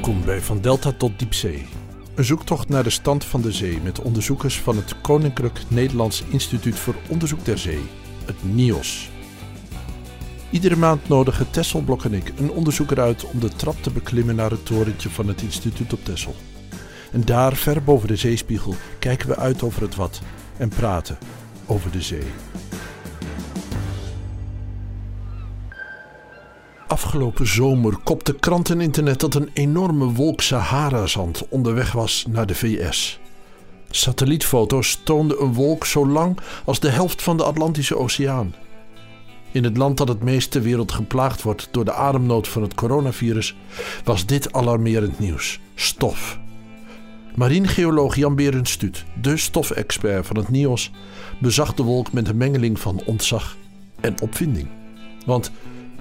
Welkom bij Van Delta tot Diepzee. Een zoektocht naar de stand van de zee met onderzoekers van het Koninklijk Nederlands Instituut voor Onderzoek der Zee, het NIOS. Iedere maand nodigen Tesselblok en ik een onderzoeker uit om de trap te beklimmen naar het torentje van het instituut op Tessel. En daar, ver boven de zeespiegel, kijken we uit over het wat en praten over de zee. Afgelopen zomer kopte kranteninternet dat een enorme wolk Sahara-zand onderweg was naar de VS. Satellietfoto's toonden een wolk zo lang als de helft van de Atlantische Oceaan. In het land dat het meest ter wereld geplaagd wordt door de ademnood van het coronavirus, was dit alarmerend nieuws: stof. Marinegeoloog Jan Berend Stuut, de stofexpert van het NIOS, bezag de wolk met een mengeling van ontzag en opvinding. Want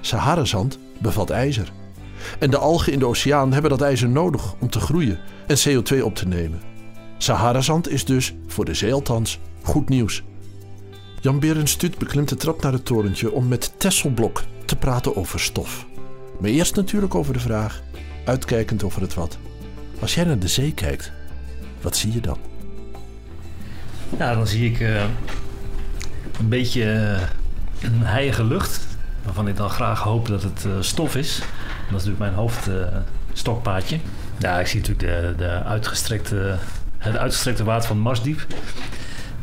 Saharazand bevat ijzer. En de algen in de oceaan hebben dat ijzer nodig om te groeien en CO2 op te nemen. Saharazand is dus, voor de zee althans, goed nieuws. Jan Berend Stuut beklimt de trap naar het torentje om met Tesselblok te praten over stof. Maar eerst natuurlijk over de vraag, uitkijkend over het wat. Als jij naar de zee kijkt, wat zie je dan? Ja, dan zie ik uh, een beetje uh, een heilige lucht. Waarvan ik dan graag hoop dat het uh, stof is. Dat is natuurlijk mijn hoofdstokpaadje. ja, ik zie natuurlijk de, de uitgestrekte, het uitgestrekte water van Marsdiep.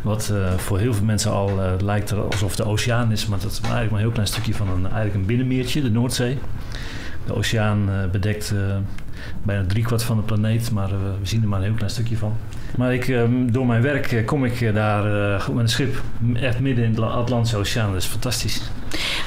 Wat voor heel veel mensen al lijkt alsof de oceaan is. Maar dat is eigenlijk maar een heel klein stukje van een, eigenlijk een binnenmeertje, de Noordzee. De oceaan bedekt bijna driekwart van de planeet, maar we zien er maar een heel klein stukje van. Maar ik, ehm, door mijn werk kom ik daar met een schip echt midden in de Atlantische Oceaan. Dat is fantastisch.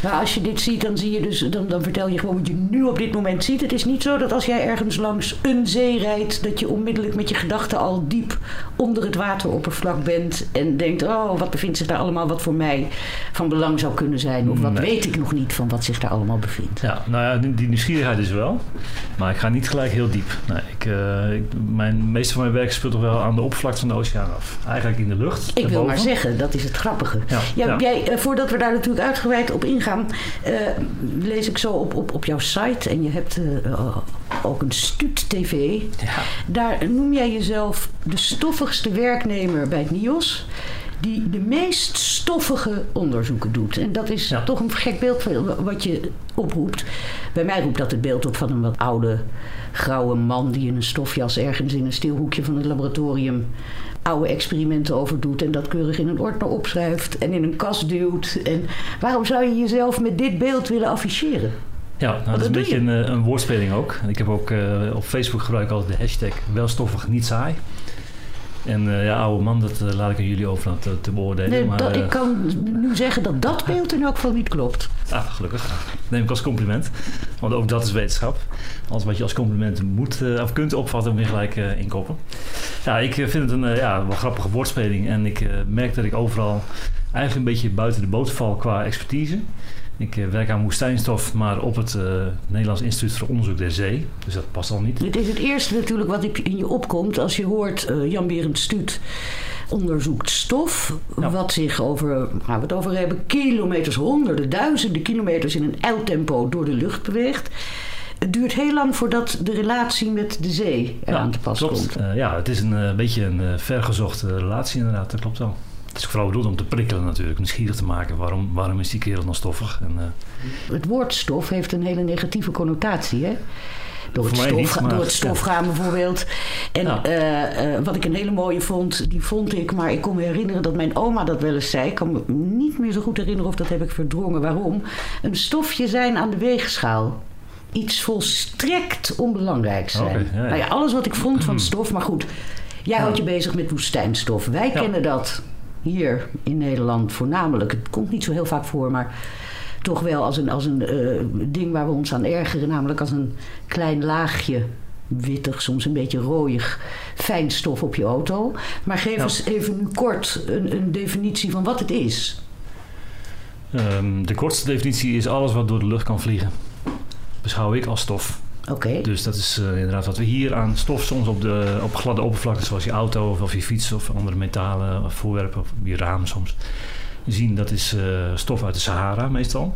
Nou, als je dit ziet, dan zie je dus, dan, dan vertel je gewoon wat je nu op dit moment ziet. Het is niet zo dat als jij ergens langs een zee rijdt, dat je onmiddellijk met je gedachten al diep onder het wateroppervlak bent en denkt: oh, wat bevindt zich daar allemaal wat voor mij van belang zou kunnen zijn? Of wat Nee. weet ik nog niet van wat zich daar allemaal bevindt? Ja, nou ja, die, nieuwsgierigheid is wel. Maar ik ga niet gelijk heel diep. Nee, ik, eh, ik, mijn, meeste van mijn werk speelt toch wel aan de oppervlakte van de oceaan af. Eigenlijk in de lucht. Ik wil maar zeggen, dat is het grappige. Ja, Ja, ja. Jij, eh, voordat we daar natuurlijk uitgebreid op ingaan, eh, lees ik zo op, op, op jouw site en je hebt eh, ook een Stuut TV. Ja. Daar noem jij jezelf de stoffigste werknemer bij het NIOS. Die de meest stoffige onderzoeken doet. En dat is Ja. toch een gek beeld wat je oproept. Bij mij roept dat het beeld op van een wat oude, grauwe man die in een stofjas ergens in een stil hoekje van het laboratorium oude experimenten over doet en dat keurig in een ordner opschrijft en in een kast duwt. En waarom zou je jezelf met dit beeld willen afficheren? Ja, nou, dat is een beetje een, eh, een woordspeling ook. Ik heb ook eh, op Facebook gebruik ik altijd de hashtag welstoffig niet saai. En eh, ja, oude man, dat eh, laat ik aan jullie over aan te, te beoordelen. Nee, maar, dat, eh, ik kan nu zeggen dat dat beeld in elk geval niet klopt. Ah, gelukkig. Neem ik als compliment. Want ook dat is wetenschap. Alles wat je als compliment moet eh, of kunt opvatten, moet je gelijk eh, inkoppen. Ja, ik eh, vind het een eh, ja, wel grappige woordspeling. En ik eh, merk dat ik overal eigenlijk een beetje buiten de boot val qua expertise. Ik eh, werk aan woestijnstof, maar op het eh, Nederlands Instituut voor Onderzoek der Zee. Dus dat past al niet. Dit is het eerste natuurlijk wat in je opkomt als je hoort eh, Jan Berend Stuut onderzoekt stof. Wat zich over, gaan we het over hebben, kilometers, honderden, duizenden kilometers in een ijltempo door de lucht beweegt. Het duurt heel lang voordat de relatie met de zee eraan te pas klopt. komt. Ja, het is een beetje een vergezochte relatie inderdaad. Dat klopt wel. Het is vooral bedoeld om te prikkelen natuurlijk, nieuwsgierig te maken. Waarom, waarom is die kerel dan stoffig? En, eh, Het woord stof heeft een hele negatieve connotatie, hè? Door het, stof, niet, maar- door het stof gaan bijvoorbeeld. En Ja. eh, eh, wat ik een hele mooie vond, die vond ik, maar ik kon me herinneren dat mijn oma dat wel eens zei. Ik kan me niet meer zo goed herinneren of dat heb ik verdrongen. Waarom? Een stofje zijn aan de weegschaal. Iets volstrekt onbelangrijk zijn. Oké, ja, ja. Nou ja, alles wat ik vond van stof, maar goed. Jij houdt je bezig met woestijnstof. Wij kennen dat hier in Nederland voornamelijk. Het komt niet zo heel vaak voor, maar toch wel als een, als een eh, ding waar we ons aan ergeren. Namelijk als een klein laagje wittig, soms een beetje rooiig fijnstof op je auto. Maar geef Ja. eens even nu kort een, een definitie van wat het is. Ehm, de kortste definitie is alles wat door de lucht kan vliegen. Beschouw ik als stof. Oké. Dus dat is eh, inderdaad wat we hier aan stof soms op, de, op gladde oppervlakte, zoals je auto of, of je fiets of andere metalen voorwerpen of je raam soms zien. Dat is eh, stof uit de Sahara meestal.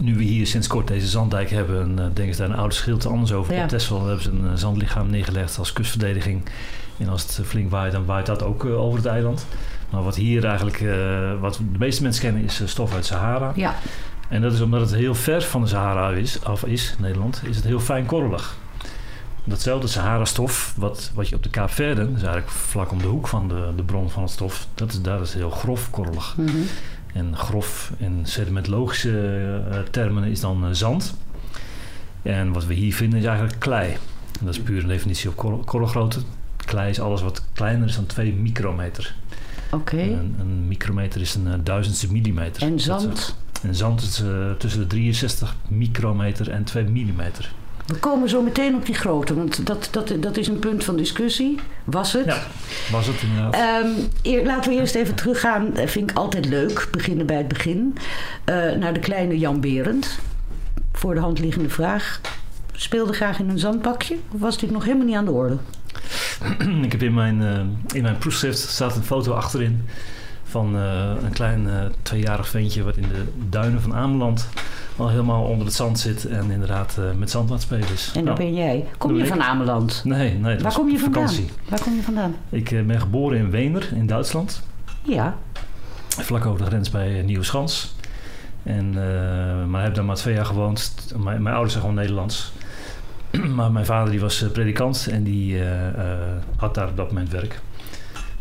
nu we hier sinds kort deze zanddijk hebben, uh, denken ze daar een oude schild anders over. Ja. Op Texel hebben ze een zandlichaam neergelegd als kustverdediging. En als het flink waait, dan waait dat ook over het eiland. Maar wat hier eigenlijk, wat de meeste mensen kennen, is stof uit Sahara. Ja. En dat is omdat het heel ver van de Sahara is, af is, Nederland, is het heel fijn korrelig. Datzelfde Sahara-stof, wat, wat je op de Kaapverde, dus eigenlijk vlak om de hoek van de, de bron van het stof, dat is, daar is heel grof korrelig. Mm -hmm. En grof in sedimentologische uh, termen is dan uh, zand. En wat we hier vinden is eigenlijk klei. En dat is puur een definitie op korrel, korrelgrootte. Klei is alles wat kleiner is dan 2 micrometer. Oké. Okay. Een, een, micrometer is een uh, duizendste millimeter. En zand? En zand is tussen de 63 micrometer en 2 millimeter. We komen zo meteen op die grootte, want dat, dat, dat is een punt van discussie. Was het? Ja, was het inderdaad. Um, eer, laten we eerst even teruggaan, vind ik altijd leuk, beginnen bij het begin. Uh, naar de kleine Jan Berend. Voor de hand liggende vraag. Speelde graag in een zandbakje? Of was dit nog helemaal niet aan de orde? ik heb in mijn, uh, in mijn proefschrift staat een foto achterin van uh, een klein tweejarig ventje wat in de duinen van Ameland al helemaal onder het zand zit en inderdaad uh, met zand aan het spelen is. En daar nou, ben jij. Kom je van Ameland? Nee, nee. Waar kom je vandaan? vakantie. Waar kom je vandaan? Ik uh, ben geboren in Weener in Duitsland. Ja. Vlak over de grens bij Nieuweschans. En, uh, maar heb daar maar twee jaar gewoond. Mijn, mijn ouders zijn gewoon Nederlands. maar mijn vader die was predikant en die had daar op dat moment werk.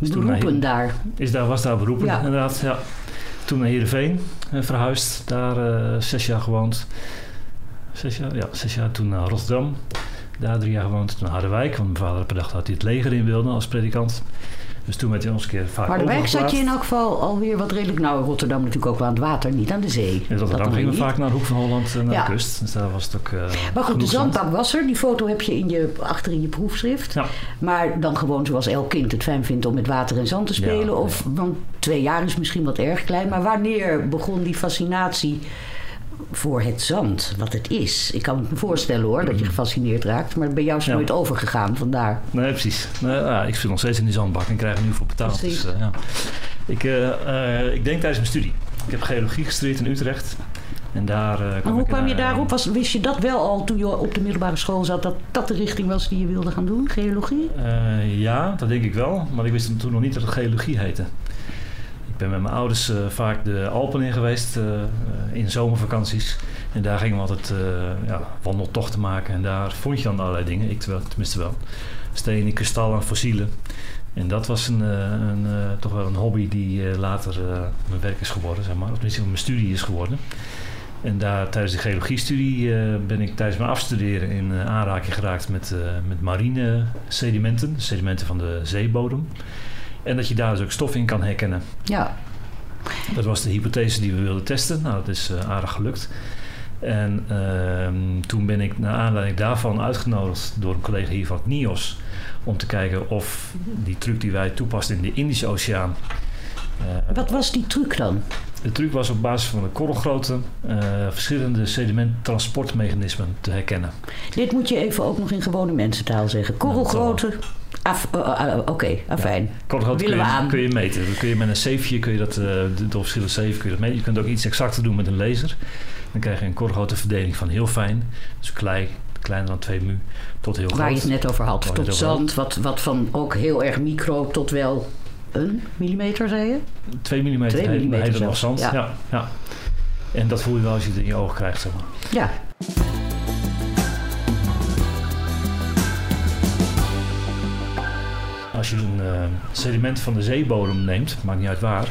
Dus beroepen daar? Is daar, was daar beroepen, ja. inderdaad. Ja. Toen naar Heerenveen uh, verhuisd, daar uh, zes jaar gewoond. Zes jaar? Ja, zes jaar. Toen naar Rotterdam, daar drie jaar gewoond. Toen naar Harderwijk, want mijn vader had bedacht dat hij het leger in wilde als predikant. Dus toen werd hij ons een keer vaak Harderwijk zat je in elk geval alweer wat redelijk... Nou, Rotterdam natuurlijk ook wel aan het water, niet aan de zee. In Rotterdam gingen we vaak naar de Hoek van Holland en naar ja. de kust. Dus daar was het ook uh, Maar goed, de zandbak was er. Die foto heb je, in je achter in je proefschrift. Ja. Maar dan gewoon zoals elk kind het fijn vindt om met water en zand te spelen. Ja, of, want twee jaar is misschien wat erg klein. Maar wanneer begon die fascinatie voor het zand, wat het is. Ik kan me voorstellen hoor, dat je gefascineerd raakt. Maar bij jou is het Ja. nooit overgegaan, vandaar. Nee, precies. Nee, ja, ik zit nog steeds in die zandbak en krijg er nu voor betaald. Precies. Dus, uh, ja. ik, uh, uh, ik denk tijdens mijn studie. Ik heb geologie gestudeerd in Utrecht. En daar kwam Maar hoe kwam je eh, daarop? Was, wist je dat wel al toen je op de middelbare school zat, dat dat de richting was die je wilde gaan doen, geologie? Eh, ja, dat denk ik wel. Maar ik wist toen nog niet dat het geologie heette. Ben met mijn ouders eh, vaak de Alpen in geweest eh, in zomervakanties. En daar gingen we altijd eh, ja, wandeltochten maken. En daar vond je dan allerlei dingen. Ik tenminste wel. Stenen, kristallen, fossielen. En dat was een, eh, een, eh, toch wel een hobby die eh, later eh, mijn werk is geworden, zeg maar. Of tenminste mijn studie is geworden. En daar tijdens de geologiestudie eh, ben ik tijdens mijn afstuderen in eh, aanraking geraakt met, eh, met marine sedimenten. Sedimenten van de zeebodem. En dat je daar dus ook stof in kan herkennen. Ja, Dat was de hypothese die we wilden testen. Nou, dat is eh, aardig gelukt. En ehm, toen ben ik naar aanleiding daarvan uitgenodigd door een collega hier van het NIOS... om te kijken of die truc die wij toepasten in de Indische Oceaan... eh, wat was die truc dan? de truc was op basis van de korrelgrootte eh, verschillende sedimenttransportmechanismen te herkennen. Dit moet je even ook nog in gewone mensentaal zeggen. Korrelgrootte. Af, Oké, afijn. Kun we je, aan. kun je meten. Dan kun je met een zeefje, kun je dat, de- door verschillende zeven kun je dat meten. Je kunt ook iets exacter doen met een laser. Dan krijg je een korrelgrootte verdeling van heel fijn, dus klei, kleiner dan 2 mu, tot heel Waar je groot. het net over had. Waar je Tot het over had. zand, wat, wat van ook heel erg micro tot wel een millimeter, zei je? 2 Twee millimeter heet nog zelfs, zand. ja. Ja. Ja, En dat voel je wel als je het in je ogen krijgt, zeg maar. Ja. Als je een eh, sediment van de zeebodem neemt, maakt niet uit waar,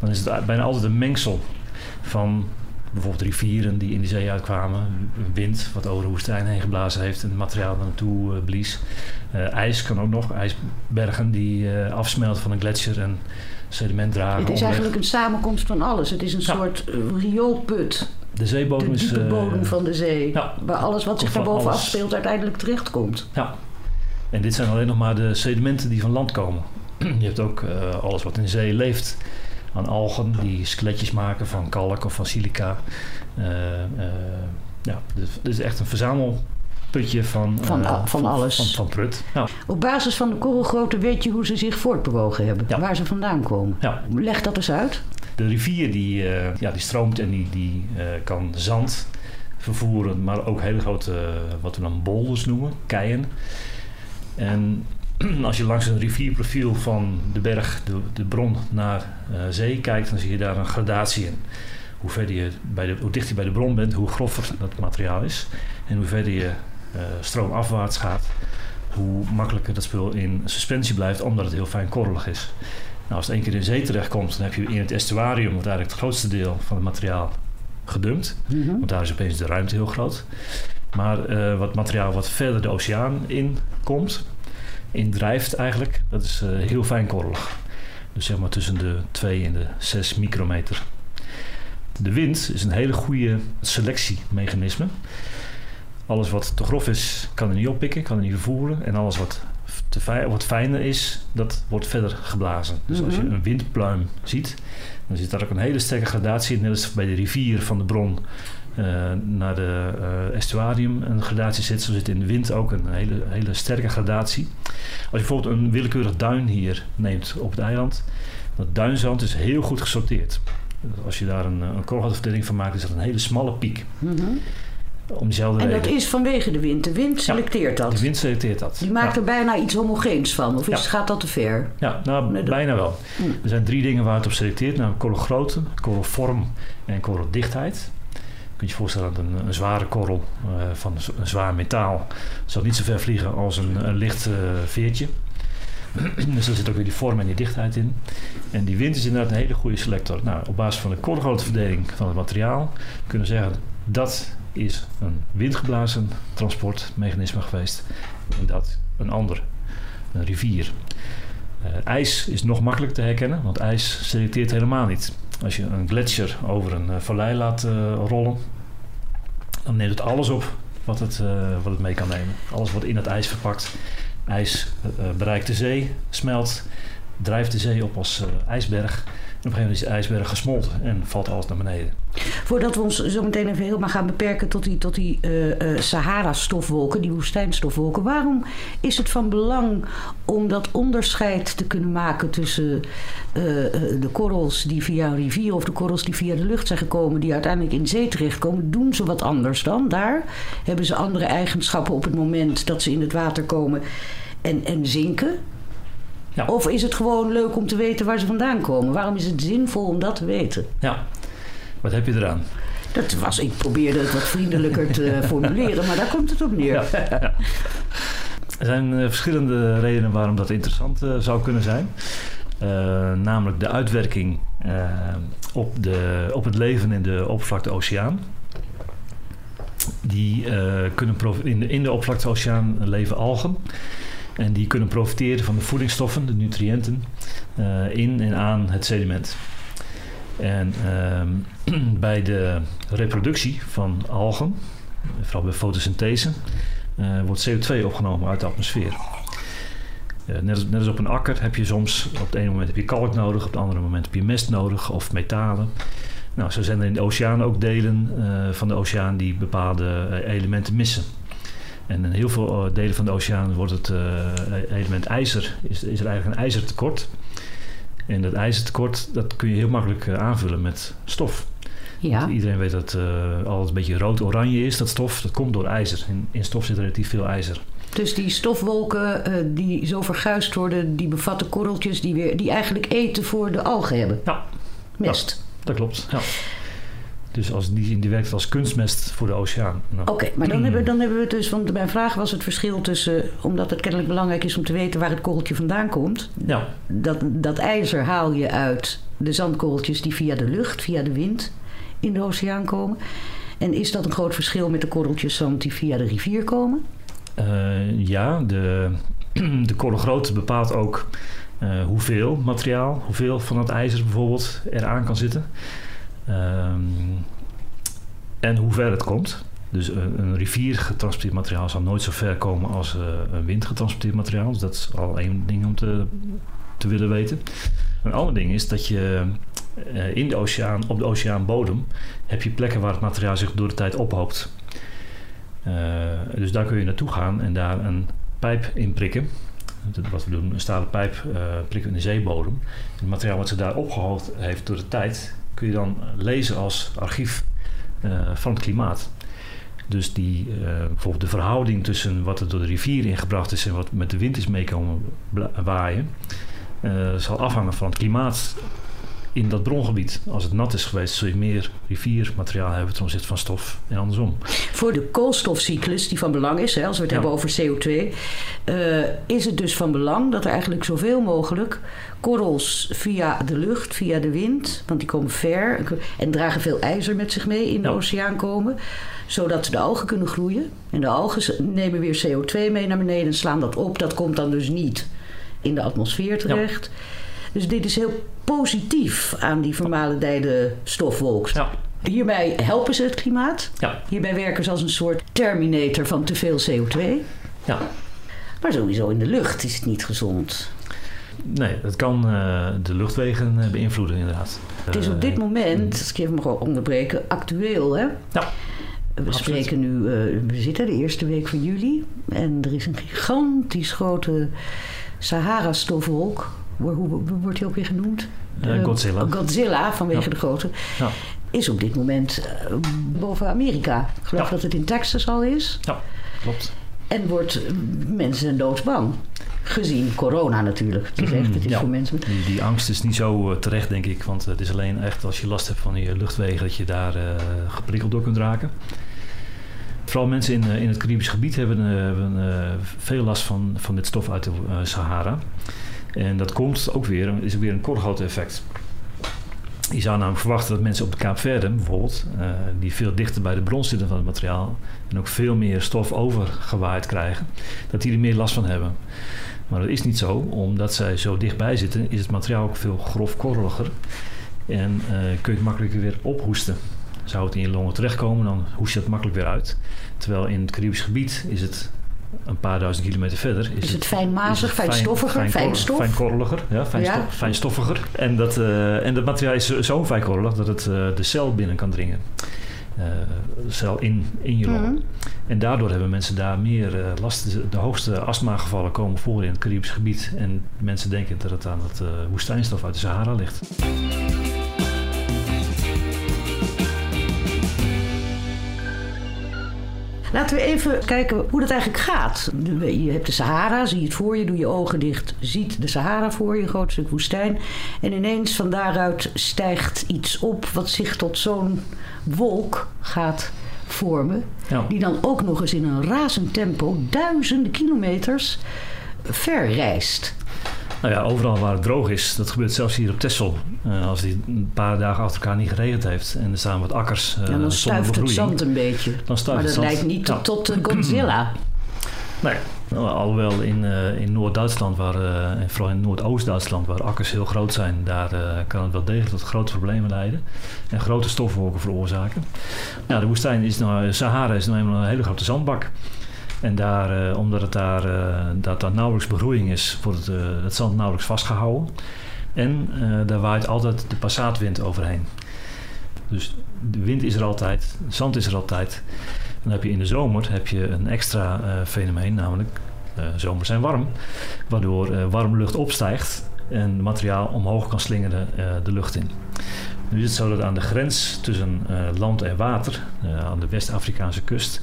dan is het bijna altijd een mengsel van bijvoorbeeld rivieren die in de zee uitkwamen, wind wat over de woestijn heen geblazen heeft en het materiaal er naartoe eh, blies. Eh, ijs kan ook nog, ijsbergen die afsmelten van een gletsjer en sediment dragen. Het is eigenlijk een samenkomst van alles. Het is een Ja. soort rioolput. de zeebodem De is. eh, bodem van de zee. ja. Waar alles wat zich daarboven afspeelt uiteindelijk terechtkomt. Ja. En dit zijn alleen nog maar de sedimenten die van land komen. Je hebt ook eh, alles wat in zee leeft. Aan algen die skeletjes maken van kalk of van silica. Eh, eh, ja, dus dit is echt een verzamelputje van, Van van alles. Van, van prut. Ja. Op basis van de korrelgrootte weet je hoe ze zich voortbewogen hebben. Ja. Waar ze vandaan komen. Ja. Leg dat eens uit. De rivier die, ja, die stroomt en die, die kan zand vervoeren, maar ook hele grote, wat we dan boulders noemen, keien. En als je langs een rivierprofiel van de berg, de, de bron naar uh, zee kijkt, dan zie je daar een gradatie in. Hoe, verder je bij de, hoe dichter je bij de bron bent, hoe grover dat materiaal is. En hoe verder je uh, stroomafwaarts gaat, hoe makkelijker dat spul in suspensie blijft, omdat het heel fijn korrelig is. Nou, als het één keer in zee terechtkomt, dan heb je in het estuarium, wat eigenlijk het grootste deel van het materiaal gedumpt. Mm -hmm. Want daar is opeens de ruimte heel groot. Maar uh, wat materiaal wat verder de oceaan in komt, in drijft eigenlijk, dat is uh, heel fijnkorrelig. Dus zeg maar tussen de 2 en de 6 micrometer. De wind is een hele goede selectiemechanisme. Alles wat te grof is, kan er niet oppikken, kan er niet vervoeren. En alles wat, te fijn, wat fijner is, dat wordt verder geblazen. Dus mm -hmm. als je een windpluim ziet, dan zit daar ook een hele sterke gradatie in. Net als bij de rivier van de bron naar de uh, estuarium een gradatie zit, zo zit in de wind ook een hele, hele sterke gradatie. Als je bijvoorbeeld een willekeurig duin hier neemt op het eiland, dat duinzand is heel goed gesorteerd. Als je daar een, een korrelverdeling van maakt, is dat een hele smalle piek. Mm -hmm. Om diezelfde en reden. dat is vanwege de wind. De wind selecteert ja, dat. De wind selecteert dat. Die maakt ja. er bijna iets homogeens van. Of is, Ja. gaat dat te ver? Ja, nou, Nee, dat- bijna wel. Hm. Er zijn drie dingen waar het op selecteert. Namelijk korrelgrootte, korrelvorm en korreldichtheid. Je kunt je voorstellen dat een, zware korrel eh, van een zwaar metaal zal niet zo ver vliegen als een, een licht eh, veertje. dus daar zit ook weer die vorm en die dichtheid in. En die wind is inderdaad een hele goede selector. Nou, op basis van de korrelgrooteverdeling van het materiaal kunnen we zeggen dat is een windgeblazen transportmechanisme geweest. En dat een ander, een rivier. Eh, ijs is nog makkelijker te herkennen, want ijs selecteert helemaal niet. Als je een gletsjer over een eh, vallei laat eh, rollen, dan neemt het alles op wat het, eh, wat het mee kan nemen. Alles wordt in het ijs verpakt. Ijs bereikt de zee, smelt, drijft de zee op als ijsberg. Op een gegeven moment is de ijsberg gesmolten en valt alles naar beneden. Voordat we ons zo meteen even helemaal gaan beperken tot die, tot die eh, eh, Sahara-stofwolken, die woestijnstofwolken. Waarom is het van belang om dat onderscheid te kunnen maken tussen eh, de korrels die via een rivier of de korrels die via de lucht zijn gekomen, die uiteindelijk in zee terechtkomen? Doen ze wat anders dan daar? Hebben ze andere eigenschappen op het moment dat ze in het water komen en, en zinken? Ja. Of is het gewoon leuk om te weten waar ze vandaan komen? Waarom is het zinvol om dat te weten? Ja, wat heb je eraan? Dat was, ik probeerde het wat vriendelijker te formuleren, maar daar komt het op neer. Ja, ja. Er zijn eh, verschillende redenen waarom dat interessant eh, zou kunnen zijn. Eh, namelijk de uitwerking op, de, op het leven in de oppervlakte-oceaan. Die eh, kunnen in de, in de oppervlakte-oceaan leven algen. En die kunnen profiteren van de voedingsstoffen, de nutriënten, eh, in en aan het sediment. En ehm, bij de reproductie van algen, vooral bij fotosynthese, eh, wordt CO2 opgenomen uit de atmosfeer. Eh, net, als, op een akker heb je soms, op het ene moment heb je kalk nodig, op het andere moment heb je mest nodig of metalen. Nou, zo zijn er in de oceaan ook delen van de oceaan die bepaalde elementen missen. En in heel veel eh, delen van de oceaan wordt het eh, element ijzer, is, is er eigenlijk een ijzertekort. En dat ijzertekort dat kun je heel makkelijk eh, aanvullen met stof. Ja. Iedereen weet dat het altijd een beetje rood-oranje is, dat stof. Dat komt door ijzer. In, in stof zit relatief veel ijzer. Dus die stofwolken die zo verguisd worden, die bevatten korreltjes die, weer, die eigenlijk eten voor de algen hebben. Ja. Mest. Dat klopt, ja. Dus als die, die werkt als kunstmest voor de oceaan. Nou, Oké, maar dan, hebben, we- dan hebben we het dus, want mijn vraag was het verschil tussen, omdat het kennelijk belangrijk is om te weten waar het korreltje vandaan komt. Ja, Dat, dat ijzer haal je uit de zandkorreltjes die via de lucht, via de wind in de oceaan komen. En is dat een groot verschil met de korreltjes zand die via de rivier komen? Eh, ja de, de korrelgrootte bepaalt ook eh, hoeveel materiaal, hoeveel van het ijzer bijvoorbeeld eraan kan zitten. Ehm, en hoe ver het komt. Dus een, een rivier getransporteerd materiaal zal nooit zo ver komen als eh, een wind getransporteerd materiaal. Dus dat is al één ding om te, te willen weten. Een ander ding is dat je eh, in de oceaan, op de oceaanbodem, heb je plekken waar het materiaal zich door de tijd ophoopt. Eh, dus daar kun je naartoe gaan en daar een pijp in prikken. wat we doen, een stalen pijp prikken in de zeebodem. Het materiaal wat ze daar opgehaald heeft door de tijd, kun je dan lezen als archief uh, van het klimaat. Dus die, uh, bijvoorbeeld de verhouding tussen wat er door de rivier ingebracht is en wat met de wind is meekomen waaien, zal afhangen van het klimaat in dat brongebied. Als het nat is geweest, zul je meer riviermateriaal hebben ten opzichte van stof en andersom. Voor de koolstofcyclus, die van belang is, hè, als we het hebben over CO2, uh, is het dus van belang dat er eigenlijk zoveel mogelijk korrels via de lucht, via de wind, want die komen ver en dragen veel ijzer met zich mee in de oceaan komen, zodat de algen kunnen groeien. En de algen nemen weer CO2 mee naar beneden en slaan dat op. Dat komt dan dus niet in de atmosfeer terecht. Ja. Dus dit is heel positief aan die vermalendijde stofwolk. Ja. Hierbij helpen ze het klimaat. Ja. Hierbij werken ze als een soort terminator van te veel CO2. Ja. Maar sowieso in de lucht is het niet gezond. Nee, het kan uh, de luchtwegen uh, beïnvloeden inderdaad. Het is op dit moment, als ik even mag onderbreken, actueel hè? Ja. We spreken nu, uh, we zitten de eerste week van juli en er is een gigantisch grote Sahara-stofwolk hoe, wordt hij ook weer genoemd? Uh, Godzilla. Godzilla, vanwege de grote. Ja. Is op dit moment uh, boven Amerika. Ik geloof dat het in Texas al is. Ja, klopt. En wordt mensen doodsbang. Gezien corona natuurlijk. Het is echt, het is voor mensen. Die, die, angst is niet zo terecht, denk ik. Want het is alleen echt als je last hebt van je luchtwegen dat je daar geprikkeld door kunt raken. Vooral mensen in, in het Caribisch gebied hebben, hebben veel last van, van dit stof uit de Sahara. En dat komt ook weer, is ook weer een korthout-effect. Je zou namelijk verwachten dat mensen op de Kaapverde bijvoorbeeld, uh, die veel dichter bij de bron zitten van het materiaal en ook veel meer stof overgewaaid krijgen, dat die er meer last van hebben. Maar dat is niet zo, omdat zij zo dichtbij zitten, is het materiaal ook veel grofkorreliger en uh, kun je het makkelijker weer ophoesten. Zou het in je longen terechtkomen, dan hoest je het makkelijk weer uit. Terwijl in het Caribisch gebied is het een paar duizend kilometer verder. Is, is het, fijnmazig, fijnstoffiger, fijn, fijnstof? Fijnkorreliger, ja, fijnstof, fijnstoffiger. En dat, uh, en dat materiaal is zo fijnkorrelig dat het uh, de cel binnen kan dringen. Uh, cel in, in je longen. Mhm. En daardoor hebben mensen daar meer last. De hoogste astmagevallen komen voor in het Caribisch gebied. En mensen denken dat het aan het woestijnstof uit de Sahara ligt. Laten we even kijken hoe dat eigenlijk gaat. Je hebt de Sahara, zie je het voor je, doe je ogen dicht, ziet de Sahara voor je, een groot stuk woestijn. En ineens van daaruit stijgt iets op wat zich tot zo'n wolk gaat vormen. Die dan ook nog eens in een razend tempo duizenden kilometers ver reist. Nou ja, overal waar het droog is, dat gebeurt zelfs hier op Texel. Uh, als die een paar dagen achter elkaar niet geregend heeft en er staan wat akkers. Uh, ja, dan stuift het zand een beetje. Dan maar dat lijkt niet tot, tot Godzilla. Nee, nou, alhoewel in, uh, in Noord-Duitsland, waar, en vooral in Noordoost-Duitsland, waar akkers heel groot zijn, daar kan het wel degelijk tot grote problemen leiden en grote stofwolken veroorzaken. Ja, de woestijn is nou, Sahara is nou eenmaal een hele grote zandbak. En daar, uh, omdat het daar, uh, dat daar nauwelijks begroeiing is, wordt het, uh, het zand nauwelijks vastgehouden. En daar waait altijd de passaatwind overheen. Dus de wind is er altijd, zand is er altijd. Dan heb je in de zomer heb je een extra fenomeen, namelijk zomers zijn warm. Waardoor warme lucht opstijgt en materiaal omhoog kan slingeren de lucht in. Nu is het zo dat aan de grens tussen uh, land en water, uh, aan de West-Afrikaanse kust,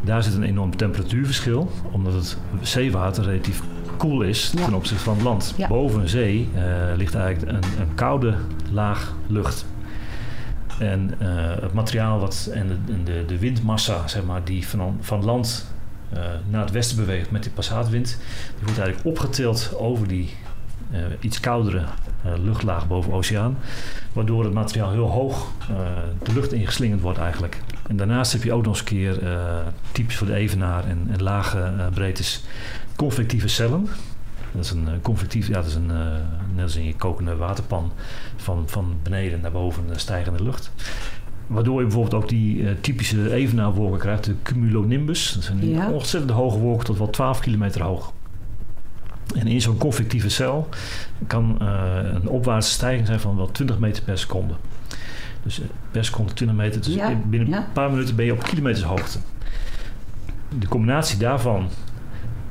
daar zit een enorm temperatuurverschil, omdat het zeewater relatief koel is ten opzichte van het land. Ja. Boven zee uh, ligt eigenlijk een, een, koude laag lucht. En het materiaal wat, en de, de, de, windmassa zeg maar, die van, van land naar het westen beweegt met die passaatwind, die wordt eigenlijk opgetild over die iets koudere uh, luchtlaag boven oceaan. Waardoor het materiaal heel hoog uh, de lucht ingeslingerd wordt eigenlijk. En daarnaast heb je ook nog eens een keer, typisch voor de evenaar en, en lage breedtes, convectieve cellen. Dat is een convectief, ja, dat is een, net als in je kokende waterpan, van, van beneden naar boven stijgende lucht. Waardoor je bijvoorbeeld ook die uh, typische evenaarwolken krijgt, de cumulonimbus. Dat zijn ja. ontzettend hoge wolken, tot wel 12 kilometer hoog. En in zo'n convectieve cel kan uh, een opwaartse stijging zijn van wel 20 meter per seconde. Dus uh, per seconde 20 meter. Dus ja, binnen ja. een paar minuten ben je op kilometers hoogte. De combinatie daarvan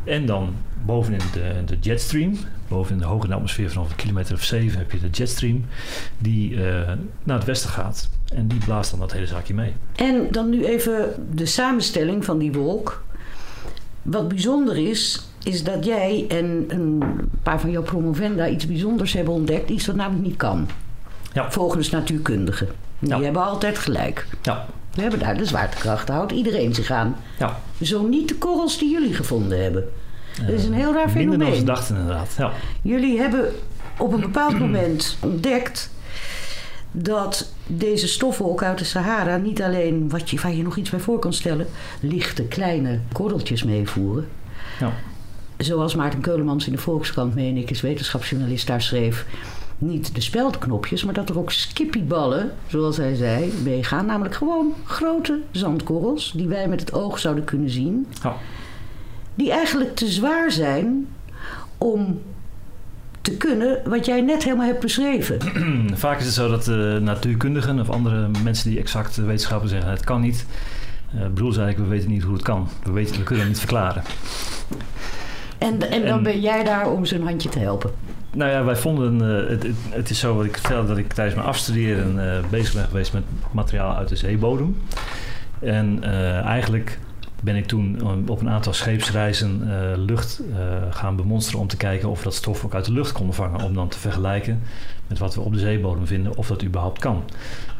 En dan bovenin de, de jetstream, bovenin de hoge atmosfeer vanaf een kilometer of zeven heb je de jetstream die naar het westen gaat. En die blaast dan dat hele zaakje mee. En dan nu even de samenstelling van die wolk. Wat bijzonder is, is dat jij en een paar van jouw promovenda iets bijzonders hebben ontdekt. Iets wat namelijk niet kan. Ja. Volgens natuurkundigen. Die hebben altijd gelijk. Ja. We hebben daar de zwaartekracht. Daar houdt iedereen zich aan. Ja. Zo niet de korrels die jullie gevonden hebben. Dat is een heel raar fenomeen. Minder dan dachten inderdaad. Ja. Jullie hebben op een bepaald moment ontdekt dat deze stofwolk uit de Sahara niet alleen, wat je, waar je nog iets bij voor kan stellen, lichte kleine korreltjes meevoeren. Ja. Zoals Maarten Keulemans in de Volkskrant, meen ik, is wetenschapsjournalist, daar schreef. Niet de speldknopjes, maar dat er ook skippieballen, zoals hij zei, meegaan. Namelijk gewoon grote zandkorrels die wij met het oog zouden kunnen zien. Die eigenlijk te zwaar zijn om te kunnen wat jij net helemaal hebt beschreven. Vaak is het zo dat uh, natuurkundigen of andere mensen die exact wetenschappen zeggen het kan niet. Uh, Broel zei ik, we weten niet hoe het kan. We, weten, we kunnen het niet verklaren. En, en dan ben jij daar om zijn handje te helpen? Nou ja, wij vonden, uh, het, het, het, is zo wat ik vertelde, dat ik tijdens mijn afstuderen uh, bezig ben geweest met materiaal uit de zeebodem. En eigenlijk ben ik toen eh, op een aantal scheepsreizen lucht gaan bemonsteren om te kijken of we dat stof ook uit de lucht konden vangen. Om dan te vergelijken met wat we op de zeebodem vinden, of dat überhaupt kan.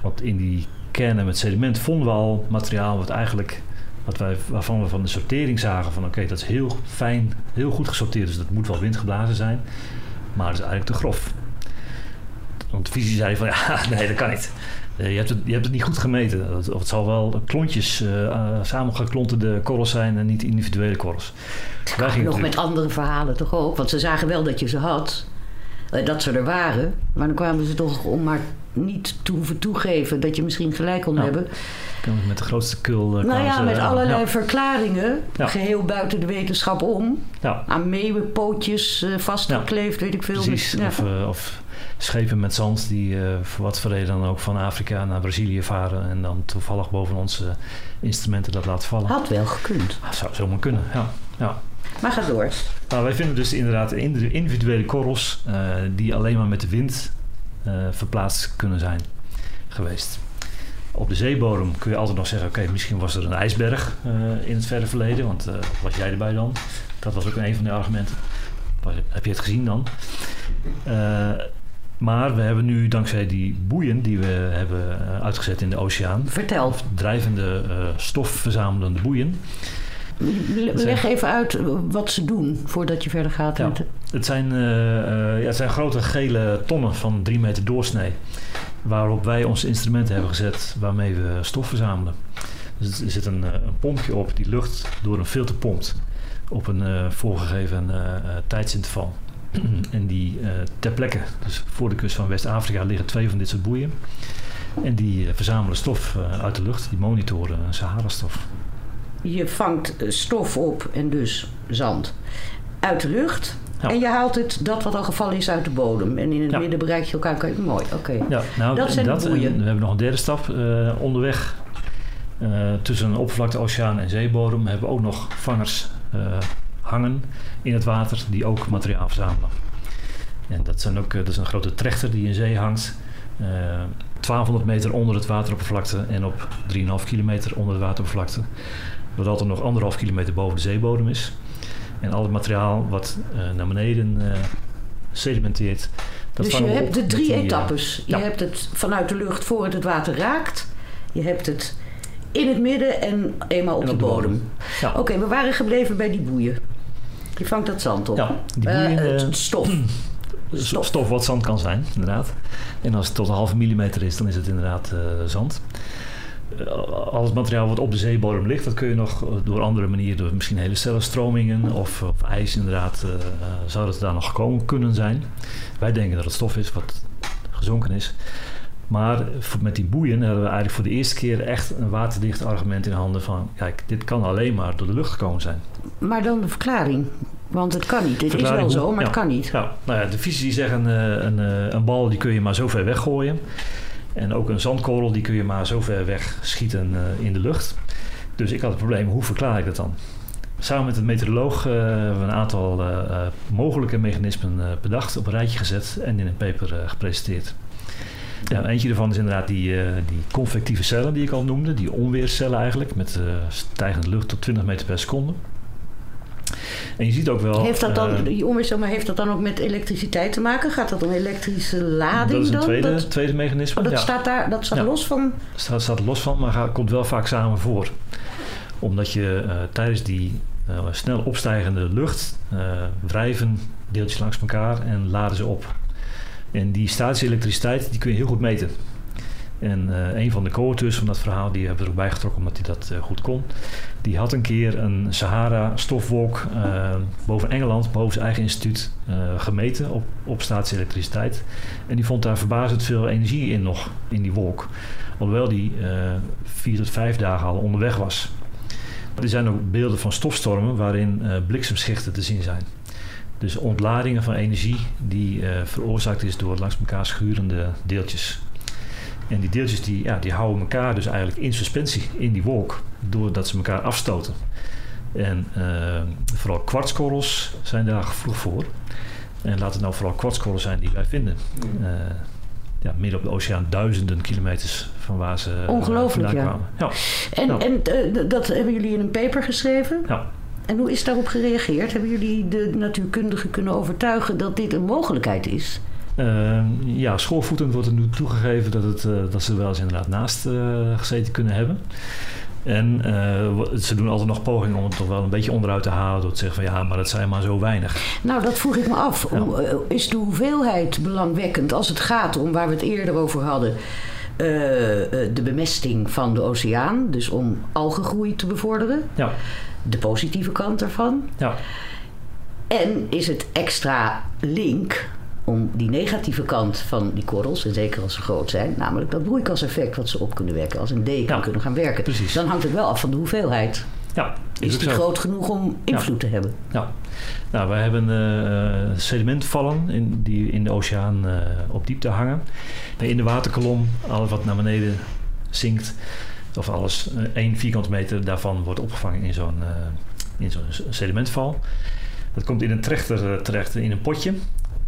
Want in die kernen met sediment vonden we al materiaal wat eigenlijk, wat wij, waarvan we van de sortering zagen van oké, dat is heel fijn, heel goed gesorteerd. Dus dat moet wel windgeblazen zijn, maar het is eigenlijk te grof. Want de visie zei van ja, nee, dat kan niet. Eh, je, hebt het, je hebt het niet goed gemeten. Of het zal wel klontjes, uh, samengeklonterde korrels zijn en niet individuele korrels. Wij nog met andere verhalen toch ook? Want ze zagen wel dat je ze had. Dat ze er waren. Maar dan kwamen ze toch om maar niet te hoeven toegeven dat je misschien gelijk kon hebben. Met de grootste kul. nou ja, met allerlei verklaringen. Geheel buiten de wetenschap om. Aan meeuwenpootjes vastgekleefd, weet ik veel. Precies. Of, of schepen met zand die uh, voor wat voor reden dan ook van Afrika naar Brazilië varen en dan toevallig boven onze instrumenten dat laten vallen. Had wel gekund. Dat zou zomaar kunnen, ja. ja. Maar ga door. Nou, wij vinden dus inderdaad individuele korrels uh, die alleen maar met de wind verplaatst kunnen zijn geweest. Op de zeebodem kun je altijd nog zeggen: oké, misschien was er een ijsberg in het verre verleden, want was jij erbij dan? Dat was ook een van de argumenten. Heb je het gezien dan? Maar we hebben nu dankzij die boeien die we hebben eh, uitgezet in de oceaan. Vertel. Drijvende uh, stofverzamelende boeien. Leg even uit wat ze doen voordat je verder gaat. Ja, het, zijn, uh, ja, het zijn grote gele tonnen van drie meter doorsnee. Waarop wij onze instrumenten hebben gezet waarmee we stof verzamelen. Dus er zit een, een pompje op die lucht door een filter pompt. Op een voorgegeven tijdsinterval. en die ter plekke, dus voor de kust van West-Afrika, liggen twee van dit soort boeien. En die verzamelen stof uit de lucht, die monitoren Sahara-stof. Je vangt stof op en dus zand uit de lucht. Ja. En je haalt het, dat wat al gevallen is, uit de bodem. En in het ja. midden bereik je elkaar. Mooi, oké. Okay. Ja, nou, dat zijn dat, de boeien. we hebben nog een derde stap onderweg. tussen een oppervlakte, oceaan en zeebodem hebben we ook nog vangers hangen in het water die ook materiaal verzamelen. En dat, zijn ook, eh, dat is een grote trechter die in zee hangt. Uh, eh, 1200 meter onder het wateroppervlakte en op 3,5 kilometer onder het wateroppervlakte. Doordat er nog anderhalf kilometer boven de zeebodem is. En al het materiaal wat uh, naar beneden uh, sedimenteert. Dat dus je hebt de drie etappes. je hebt het vanuit de lucht voor het het water raakt. Je hebt het in het midden en eenmaal op, de, bodem. Ja. Oké, we waren gebleven bij die boeien. Je vangt dat zand op. Ja, die boeien, uh, stof. stof. Stof wat zand kan zijn, inderdaad. En als het tot een halve millimeter is, dan is het inderdaad uh, zand. Uh, al het materiaal wat op de zeebodem ligt, dat kun je nog door andere manieren, door misschien hele stellenstromingen of, of ijs inderdaad, zou dat daar nog gekomen kunnen zijn. Wij denken dat het stof is wat gezonken is. Maar met die boeien hadden we eigenlijk voor de eerste keer echt een waterdicht argument in handen van... kijk, dit kan alleen maar door de lucht gekomen zijn. Maar dan de verklaring. Want het kan niet. Het is wel zo, maar het kan niet. Ja, nou ja, de fysici zeggen een, uh, een bal die kun je maar zo ver weggooien. En ook een zandkorrel die kun je maar zo ver weg schieten uh, in de lucht. Dus ik had het probleem, hoe verklaar ik dat dan? samen met een meteoroloog uh, hebben we een aantal uh, mogelijke mechanismen bedacht, op een rijtje gezet en in een paper gepresenteerd. Eentje daarvan is inderdaad die, die convectieve cellen die ik al noemde, die onweerscellen eigenlijk, met stijgende lucht tot 20 meter per seconde. En je ziet ook wel. Heeft dat dan, die onweerscel, maar heeft dat dan ook met elektriciteit te maken? Gaat dat om elektrische lading? Dat is een dan? tweede, dat, tweede mechanisme. Oh, dat staat daar, dat staat los van. Dat staat, staat los van, maar gaat, komt wel vaak samen voor omdat je uh, tijdens die uh, snel opstijgende lucht uh, wrijven deeltjes langs elkaar en laden ze op. En die statische elektriciteit die kun je heel goed meten. En een van de co-auteurs van dat verhaal, die hebben we erbij getrokken omdat hij dat goed kon. Die had een keer een Sahara-stofwolk boven Engeland, boven zijn eigen instituut, gemeten op, op statische elektriciteit. En die vond daar verbazend veel energie in nog, in die wolk. Alhoewel die vier tot vijf dagen al onderweg was. Er zijn ook beelden van stofstormen waarin bliksemschichten te zien zijn. Dus ontladingen van energie die veroorzaakt is door langs elkaar schurende deeltjes. En die deeltjes die, ja, die houden elkaar dus eigenlijk in suspensie in die wolk, doordat ze elkaar afstoten. En uh, vooral kwartskorrels zijn daar gevoelig voor. En laat het nou vooral kwartskorrels zijn die wij vinden ja, midden op de oceaan duizenden kilometers van waar ze eh, Ongelooflijk, ja. kwamen. Ja. En, en uh, dat hebben jullie in een paper geschreven? Ja. En hoe is daarop gereageerd? Hebben jullie de natuurkundigen kunnen overtuigen dat dit een mogelijkheid is? Uh, ja, schoolvoetend wordt er nu toegegeven dat, het, uh, dat ze er wel eens inderdaad naast gezeten kunnen hebben. En uh, ze doen altijd nog pogingen om het toch wel een beetje onderuit te halen door te zeggen van ja, maar dat zijn maar zo weinig. Nou, dat vroeg ik me af. Ja. Eh, is de hoeveelheid belangwekkend als het gaat om waar we het eerder over hadden? De bemesting van de oceaan, dus om algengroei te bevorderen. Ja. De positieve kant daarvan. Ja. En is het extra link om die negatieve kant van die korrels, en zeker als ze groot zijn, namelijk dat broeikaseffect wat ze op kunnen wekken, als een deken ja, kunnen gaan werken. Precies. Dan hangt het wel af van de hoeveelheid. Ja, is, die zo. groot genoeg om invloed te hebben? Ja, nou, wij hebben uh, sedimentvallen in, die in de oceaan uh, op diepte hangen. In de waterkolom, alles wat naar beneden zinkt, of alles, één vierkante meter daarvan wordt opgevangen in zo'n in zo'n sedimentval. Dat komt in een trechter terecht in een potje.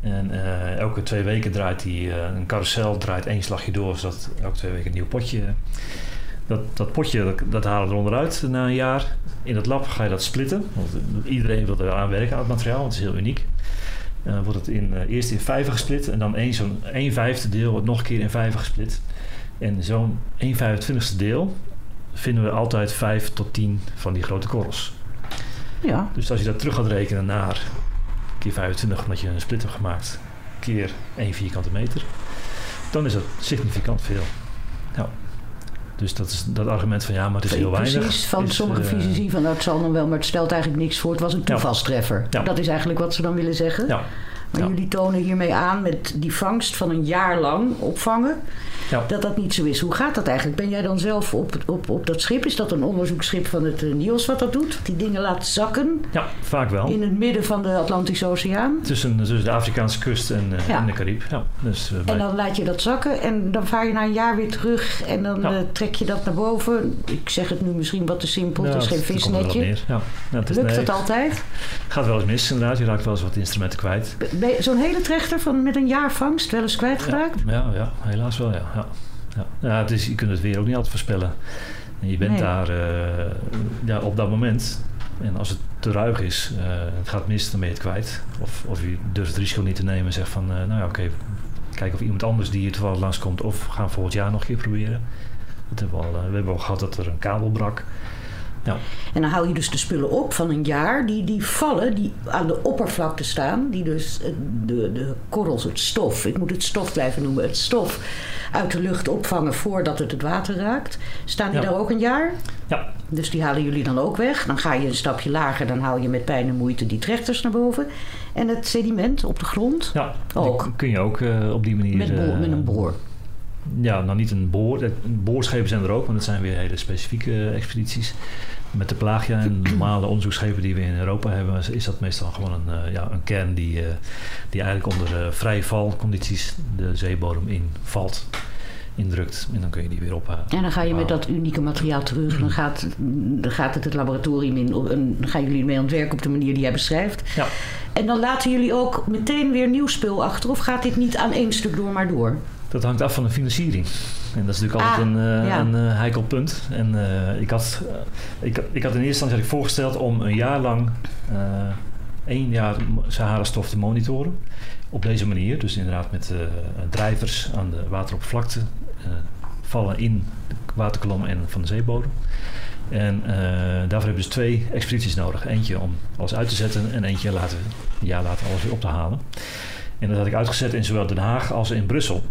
En uh, elke twee weken draait hij uh, een carousel, draait één slagje door, zodat elke twee weken een nieuw potje. Dat, dat potje dat, dat halen we eronder uit na een jaar. In het lab ga je dat splitten. Want iedereen wil er aan werken aan het materiaal, want het is heel uniek. Dan uh, wordt het in, eerst in vijven gesplit en dan één, zo'n 1 vijfde deel wordt nog een keer in vijven gesplit. En zo'n 1 25ste deel vinden we altijd 5 tot 10 van die grote korrels. Ja. Dus als je dat terug gaat rekenen naar keer 25 omdat je een split hebt gemaakt, keer 1 vierkante meter, dan is dat significant veel. Ja. Dus dat is dat argument van ja, maar het is heel weinig. Precies, van is, sommige uh, fysici van dat zal dan wel, maar het stelt eigenlijk niks voor. Het was een toevalstreffer. Ja. Dat is eigenlijk wat ze dan willen zeggen. Ja. Maar Ja. jullie tonen hiermee aan met die vangst van een jaar lang opvangen, Ja. dat dat niet zo is. Hoe gaat dat eigenlijk? Ben jij dan zelf op, op, op dat schip? Is dat een onderzoeksschip van het uh, NIOS wat dat doet? Die dingen laat zakken ja, vaak wel. in het midden van de Atlantische Oceaan? Tussen, tussen de Afrikaanse kust en, uh, Ja. en de Caribe. Ja, dus, uh, bij- En dan laat je dat zakken en dan vaar je na een jaar weer terug en dan eh, trek je dat naar boven. Ik zeg het nu misschien wat te simpel, het is geen dat visnetje. Lukt nee, het altijd? Gaat wel eens mis inderdaad. Je raakt wel eens wat instrumenten kwijt. Ben je Zo'n hele trechter van met een jaar vangst wel eens kwijtgeraakt? Ja, ja, helaas wel, ja. ja. ja. ja het is, je kunt het weer ook niet altijd voorspellen. En je bent Nee. daar eh, ja, op dat moment. En als het te ruig is, eh, het gaat mis, dan ben je het kwijt. Of, of je durft het risico niet te nemen en zegt van... eh, nou ja, oké, kijk of iemand anders die hier toevallig langskomt... of gaan volgend jaar nog een keer proberen. Dat hebben we, al, we hebben al gehad dat er een kabel brak. Ja, En dan haal je dus de spullen op van een jaar. Die, die vallen, die aan de oppervlakte staan. Die dus eh, de, de korrels, het stof, ik moet het stof blijven noemen. Het stof uit de lucht opvangen voordat het het water raakt. Staan die Ja. daar ook een jaar? ja, Dus die halen jullie dan ook weg. Dan ga je een stapje lager. Dan haal je met pijn en moeite die trechters naar boven. En het sediment op de grond. ja. Ook. Kun je ook eh, op die manier... Met, boor, eh, met een boor. Ja, nou niet een boor. Boorschepen zijn er ook, want dat zijn weer hele specifieke eh, expedities. Met de Pelagia en normale onderzoeksschepen die we in Europa hebben, is dat meestal gewoon een, eh, ja, een kern die, eh, die eigenlijk onder vrije valcondities de zeebodem in valt. indrukt. En dan kun je die weer ophalen. En dan ga je met dat unieke materiaal terug. Dan gaat, dan gaat het het laboratorium in. En dan gaan jullie mee aan het werk op de manier die jij beschrijft. Ja. En dan laten jullie ook meteen weer nieuw spul achter. Of gaat dit niet aan één stuk door maar door? Dat hangt af van de financiering. En dat is natuurlijk altijd Ah, een, ja. een eh, heikel punt. En eh, ik, had, ik, ik had in eerste instantie had ik voorgesteld om een jaar lang één jaar Sahara-stof te monitoren. Op deze manier, dus inderdaad met drijvers aan de wateroppervlakte vallen in de waterkolom en van de zeebodem. En daarvoor hebben we dus twee expedities nodig. Eentje om alles uit te zetten en eentje later, een jaar later alles weer op te halen. En dat had ik uitgezet in zowel Den Haag als in Brussel.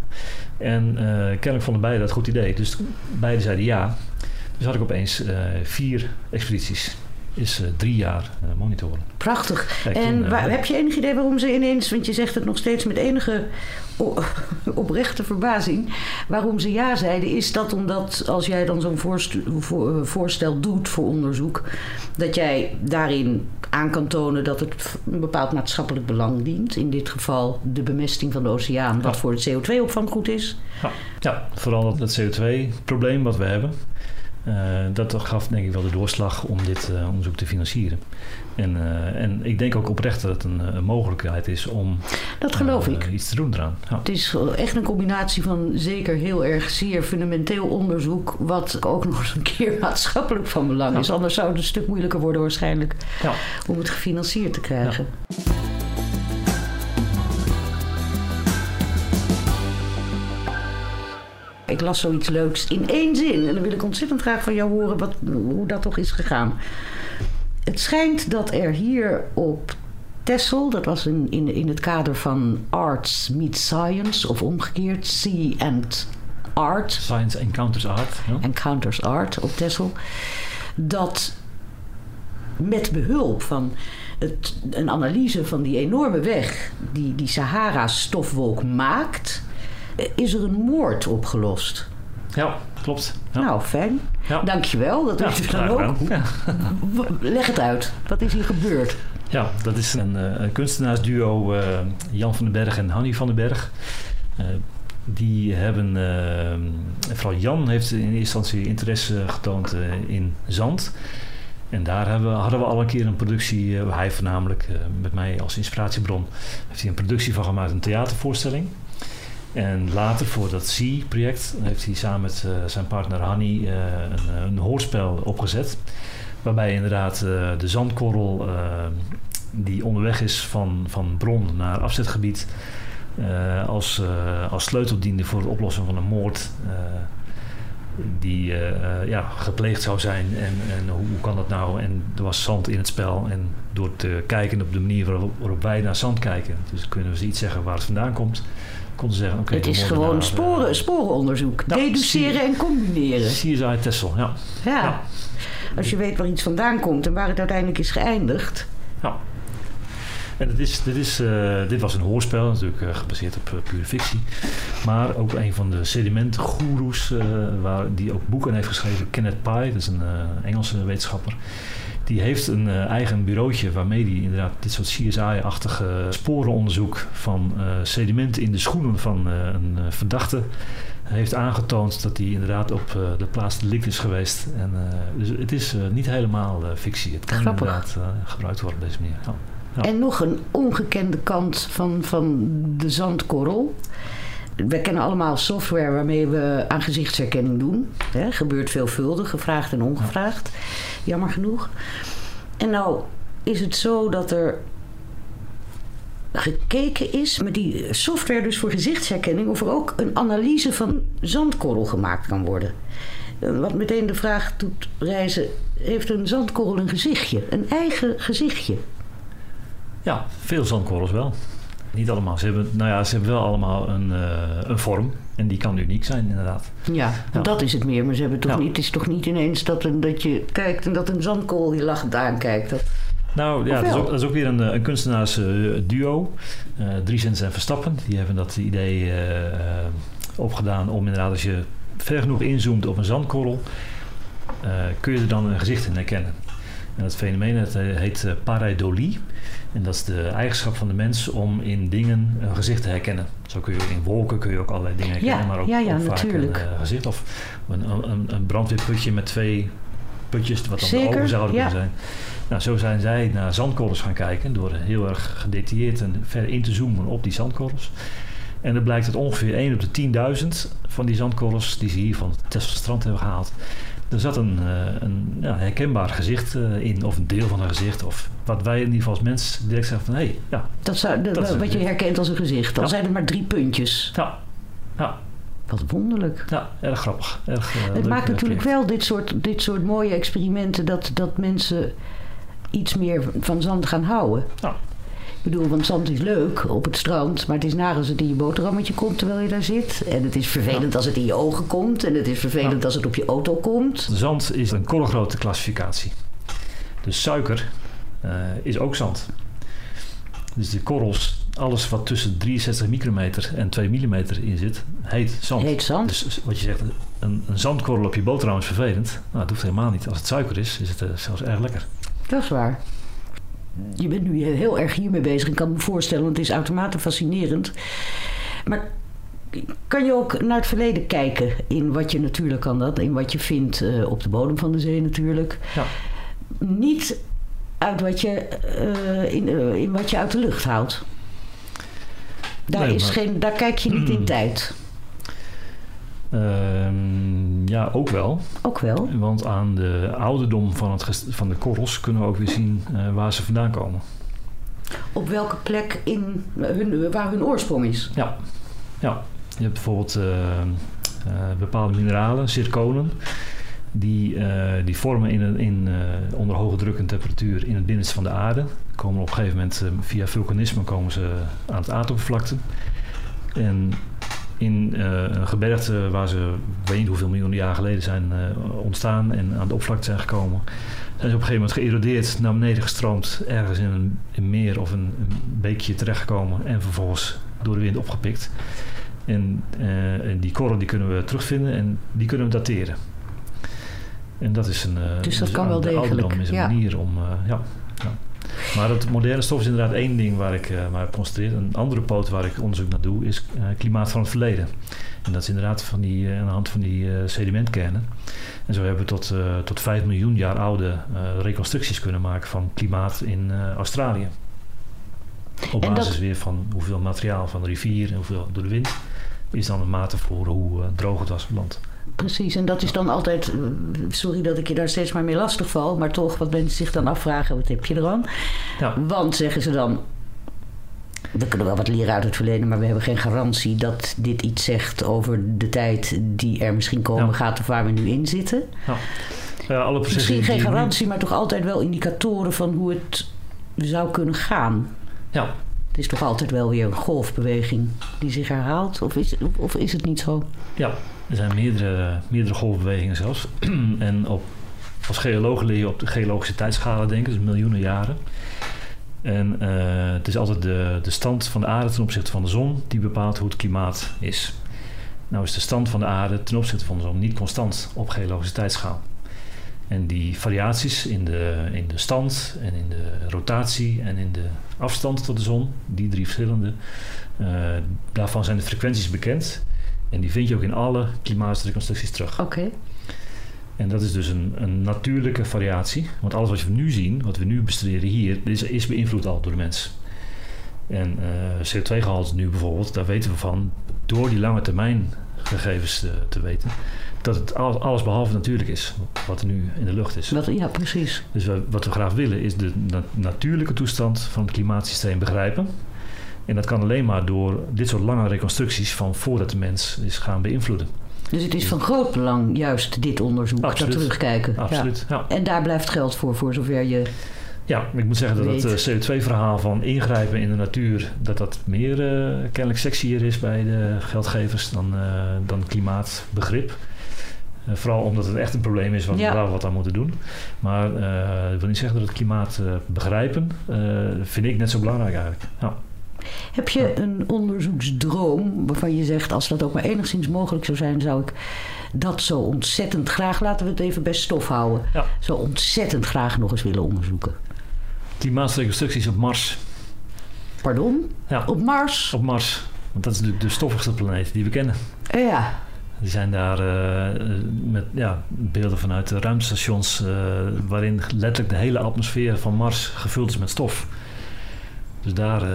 En eh, kennelijk vonden beide dat een goed idee. Dus beide zeiden ja. Dus had ik opeens eh, vier expedities. Is eh, drie jaar eh, monitoren. Prachtig. Kijk, en toen, eh, waar- heb je enig idee waarom ze ineens, want je zegt het nog steeds met enige oprechte verbazing, waarom ze ja zeiden, is dat omdat als jij dan zo'n voorst- voor- voorstel doet voor onderzoek, dat jij daarin aan kan tonen dat het een bepaald maatschappelijk belang dient. In dit geval de bemesting van de oceaan, wat Ja. voor het CO2-opvang goed is. Ja, ja vooral dat CO2-probleem wat we hebben. Eh, dat gaf denk ik wel de doorslag om dit eh, onderzoek te financieren. En, eh, en ik denk ook oprecht dat het een, een mogelijkheid is om Dat geloof ik. iets te doen eraan. Ja. Het is echt een combinatie van zeker heel erg zeer fundamenteel onderzoek, wat ook nog eens een keer maatschappelijk van belang is. Anders zou het een stuk moeilijker worden waarschijnlijk Ja. om het gefinancierd te krijgen. Ik las zoiets leuks in één zin en dan wil ik ontzettend graag van jou horen wat, hoe dat toch is gegaan. Het schijnt dat er hier op Texel, dat was in, in, in het kader van Arts Meet Science, of omgekeerd, Sea and Art, Science Encounters Art. Ja. Encounters Art op Texel, dat met behulp van het, een analyse van die enorme weg die die Sahara-stofwolk maakt, is er een moord opgelost. ja, klopt. Ja. Nou, fijn. Ja. Dankjewel, dat weten we dan ook. Leg het uit. Wat is hier gebeurd? Ja, dat is een, eh, een kunstenaarsduo, eh, Jan van den Berg en Hanny van den Berg. Eh, die hebben, eh, vooral Jan heeft in eerste instantie interesse getoond eh, in zand. En daar hebben, we- hadden we al een keer een productie, eh, hij voornamelijk eh, met mij als inspiratiebron, heeft hij een productie van gemaakt, een theatervoorstelling. En later voor dat Sea-project heeft hij samen met eh, zijn partner Hanny eh, een, een hoorspel opgezet. Waarbij inderdaad eh, de zandkorrel eh, die onderweg is van, van bron naar afzetgebied... eh, als, eh, als sleutel diende voor het oplossen van een moord... eh, die eh, eh, ja, gepleegd zou zijn. En, en hoe, kan dat nou? En er was zand in het spel. En door te kijken op de manier waarop, wij naar zand kijken... dus kunnen we iets zeggen waar het vandaan komt... konden zeggen, oké... het is gewoon eh, sporen, sporenonderzoek. Ja, Deduceren en combineren. CSI Tessel, ja. Ja. Ja. Als je weet waar iets vandaan komt en waar het uiteindelijk is geëindigd. Ja. En het is, dit, is, eh, dit was een hoorspel, natuurlijk eh, gebaseerd op pure fictie. Maar ook een van de sedimentgoeroes, waar die ook boeken heeft geschreven, Kenneth Pye, dat is een Engelse wetenschapper. Die heeft een eh, eigen bureautje waarmee hij inderdaad dit soort CSI-achtige sporenonderzoek van eh sediment in de schoenen van eh, een verdachte heeft aangetoond dat hij inderdaad op de plaats delict is geweest. En, dus het is niet helemaal fictie. Het kan Grappig. inderdaad gebruikt worden op deze manier. Ja. Ja. En nog een ongekende kant van, van de zandkorrel. We kennen allemaal software waarmee we aan gezichtsherkenning doen. Hè, gebeurt veelvuldig, gevraagd en ongevraagd. Jammer genoeg. En nou is het zo dat er gekeken is met die software dus voor gezichtsherkenning... of er ook een analyse van zandkorrel gemaakt kan worden. Eh, Wat meteen de vraag doet reizen... heeft een zandkorrel een gezichtje? Een eigen gezichtje? ja, veel zandkorrels wel. Niet allemaal. Ze hebben, nou ja, ze hebben wel allemaal een, eh, een vorm. En die kan uniek zijn, inderdaad. Ja, dat is het meer. Maar ze hebben toch Ja. niet, het is toch niet ineens dat, een, dat je kijkt en dat een zandkorrel je lachend aankijkt. Dat, Nou ja, dat is, ook, dat is ook weer een, eh, een kunstenaarsduo. eh Driesens en Verstappen. Die hebben dat idee opgedaan om inderdaad als je ver genoeg inzoomt op een zandkorrel... kun je er dan een gezicht in herkennen. En dat fenomeen dat heet pareidolie. En dat is de eigenschap van de mens om in dingen een gezicht te herkennen. Zo kun je in wolken kun je ook allerlei dingen herkennen, Ja, maar ook, ja, ja, ook vaak een eh, gezicht. Of een, een, een brandweerputje met twee putjes, wat dan Zeker, de ogen zouden kunnen zijn. Nou, zo zijn zij naar zandkorrels gaan kijken door heel erg gedetailleerd en ver in te zoomen op die zandkorrels. En er blijkt dat ongeveer 1 op de 10.000 van die zandkorrels die ze hier van het Tesselstrand hebben gehaald, er zat een, eh, een ja, herkenbaar gezicht eh, in, of een deel van een gezicht, of wat wij in ieder geval als mens direct zeggen van hé, hey, ja, Dat zou, de- Dat wat je herkent als een gezicht. Al Ja. zijn het maar drie puntjes. ja, ja, Wat wonderlijk. ja, erg grappig. Erg, eh, Het leuk, maakt natuurlijk wel dit soort, dit soort mooie experimenten dat, dat mensen iets meer van zand gaan houden. Ja. Ik bedoel, want zand is leuk op het strand, maar het is naar als het in je boterhammetje komt terwijl je daar zit. En het is vervelend als het in je ogen komt en het is vervelend Ja. als het op je auto komt. Zand is een korrelgrote klassificatie. Dus suiker eh, is ook zand. Dus de korrels, alles wat tussen 63 micrometer en 2 millimeter in zit, heet zand. Heet zand. Dus wat je zegt, een, een zandkorrel op je boterham is vervelend. Nou, dat hoeft helemaal niet. Als het suiker is, is het eh, zelfs erg lekker. Dat is waar. Je bent nu heel erg hiermee bezig. Ik kan me voorstellen, want het is uitermate fascinerend. Maar kan je ook naar het verleden kijken in wat je natuurlijk kan dat, in wat je vindt eh, op de bodem van de zee natuurlijk. Ja. Niet uit wat je, eh, in, eh, in wat je uit de lucht haalt. Daar, Nee, is geen, daar kijk je niet in tijd. Ehm, ja, ook wel. Ook wel. Want aan de ouderdom van, het, van de korrels kunnen we ook weer zien eh, waar ze vandaan komen. Op welke plek in hun, waar hun oorsprong is. Ja, ja. je hebt bijvoorbeeld eh, eh, bepaalde mineralen, zirconen, die, die vormen in, een- in, onder hoge druk en temperatuur in het binnenste van de aarde. Komen op een gegeven moment via vulkanisme komen ze aan het aardoppervlakte. En in eh, een gebergte waar ze, ik weet niet hoeveel miljoenen jaar geleden zijn eh, ontstaan en aan de oppervlakte zijn gekomen, zijn ze op een gegeven moment geërodeerd, naar beneden gestroomd, ergens in een, meer of een, een beekje terechtgekomen en vervolgens door de wind opgepikt. En, eh, en die korrel die kunnen we terugvinden en die kunnen we dateren. En dat is een. eh, Dus dat kan wel de degelijk, is een ja. manier om. ja. Maar het moderne stof is inderdaad één ding waar ik uh, maar concentreer. Een andere poot waar ik onderzoek naar doe is uh, klimaat van het verleden. En dat is inderdaad van die, uh, aan de hand van die sedimentkernen. En zo hebben we tot, tot 5 miljoen jaar oude reconstructies kunnen maken van klimaat in Australië. Op basis dat- weer van hoeveel materiaal van de rivier en hoeveel door de wind. Is dan een mate voor hoe droog het was op land. Precies, en dat is dan altijd, eh, sorry dat ik je daar steeds maar mee lastig val, maar toch wat mensen zich dan afvragen, wat heb je er aan? Ja. Want zeggen ze dan, we kunnen wel wat leren uit het verleden, maar we hebben geen garantie dat dit iets zegt over de tijd die er misschien komen Ja. gaat of waar we nu in zitten. Ja, alle Misschien geen nu- garantie, maar toch altijd wel indicatoren van hoe het zou kunnen gaan. Ja, Het is toch altijd wel weer een golfbeweging die zich herhaalt? Of is, of is het niet zo? Ja, er zijn meerdere, meerdere golfbewegingen zelfs. en op, als geoloog leer je op de geologische tijdschalen denken, dus miljoenen jaren. En eh, het is altijd de, de stand van de aarde ten opzichte van de zon die bepaalt hoe het klimaat is. Nou is de stand van de aarde ten opzichte van de zon niet constant op geologische tijdschaal. En die variaties in de, in de stand en in de rotatie en in de afstand tot de zon, die drie verschillende, eh, daarvan zijn de frequenties bekend. En die vind je ook in alle klimatische reconstructies terug. Oké. En dat is dus een, een natuurlijke variatie. Want alles wat we nu zien, wat we nu bestuderen hier, is, is beïnvloed al door de mens. En eh, CO2-gehalte nu bijvoorbeeld, daar weten we van, door die lange termijn gegevens eh, te weten, dat het alles, alles behalve natuurlijk is, wat er nu in de lucht is. Wat, ja, precies. Dus we- wat we graag willen is de na- natuurlijke toestand van het klimaatsysteem begrijpen. En dat kan alleen maar door dit soort lange reconstructies van voordat de mens is gaan beïnvloeden. Dus het is van groot belang juist dit onderzoek, Absoluut. dat terugkijken. Absoluut. Ja. En daar blijft geld voor, voor zover je... Ja, ik moet zeggen dat het eh, CO2-verhaal van ingrijpen in de natuur, dat dat meer uh, kennelijk sexier is bij de geldgevers dan, uh, dan klimaatbegrip. Uh, vooral omdat het echt een probleem is wat, Ja. waar we wat aan moeten doen. Maar ik wil niet zeggen dat het klimaat begrijpen, vind ik net zo belangrijk eigenlijk. Ja. Heb je een onderzoeksdroom waarvan je zegt, als dat ook maar enigszins mogelijk zou zijn, zou ik dat zo ontzettend graag, laten we het even bij stof houden, Ja. zo ontzettend graag nog eens willen onderzoeken? Klimaatreconstructies op Mars. Pardon? Ja, Op Mars? op Mars. Want dat is natuurlijk de stoffigste planeet die we kennen. Eh, ja. Die zijn daar eh, met ja, beelden vanuit de ruimtestations... eh, waarin letterlijk de hele atmosfeer van Mars gevuld is met stof. Dus daar, eh,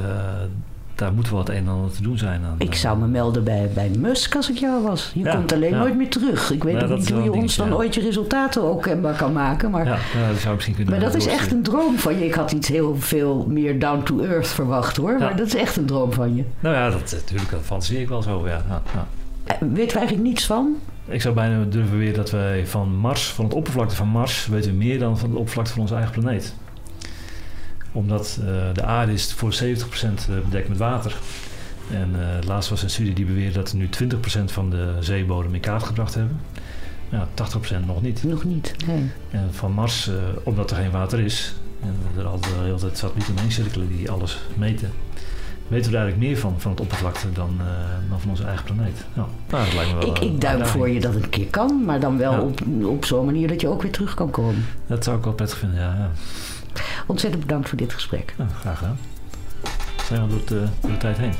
daar moet wel het een en ander te doen zijn. Aan, Ik zou me melden bij, bij Musk als ik jou was. Je Ja, komt alleen ja. nooit meer terug. Ik weet Ja, dat niet hoe je ons dan ooit je resultaten ook kenbaar kan maken. Maar, Ja, ja, dat zou ik misschien kunnen maar dat is echt een droom van je. Ik had iets heel veel meer down to earth verwacht hoor. Maar dat is echt een droom van je. Nou ja, dat, natuurlijk, dat fantaseer ik wel zo. Ja, ja, ja. Eh, Weten we eigenlijk niets van? Ik zou bijna durven weer dat wij van Mars, van het oppervlakte van Mars, weten we meer dan van de oppervlakte van onze eigen planeet. Omdat eh, de aarde is voor 70% bedekt met water. En eh laatst was een studie die beweerde dat we nu 20% van de zeebodem in kaart gebracht hebben. Ja, 80% nog niet. Nog niet. Nee. En van Mars, eh, omdat er geen water is, en er altijd de hele tijd satellieten omheen cirkelen die alles meten, weten we er eigenlijk meer van, van het oppervlakte dan, eh, dan van onze eigen planeet. Nou, dat lijkt me wel Ik, ik duim uitdaging. voor je dat het een keer kan, maar dan wel Ja. op, op zo'n manier dat je ook weer terug kan komen. Dat zou ik wel prettig vinden, ja. ja. Ontzettend bedankt voor dit gesprek. Nou, graag gedaan. Zijn we door de, door de tijd heen?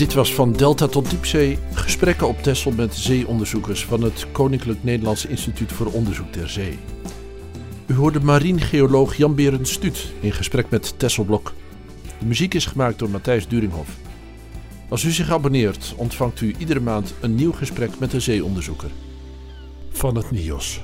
Dit was van Delta tot Diepzee gesprekken op Texel met zeeonderzoekers van het Koninklijk Nederlands Instituut voor Onderzoek ter Zee. U hoorde marinegeoloog Jan Berend Stuut in gesprek met Tesselblok. De muziek is gemaakt door Matthijs Duringhoff. Als u zich abonneert, ontvangt u iedere maand een nieuw gesprek met een zeeonderzoeker. Van het NIOS.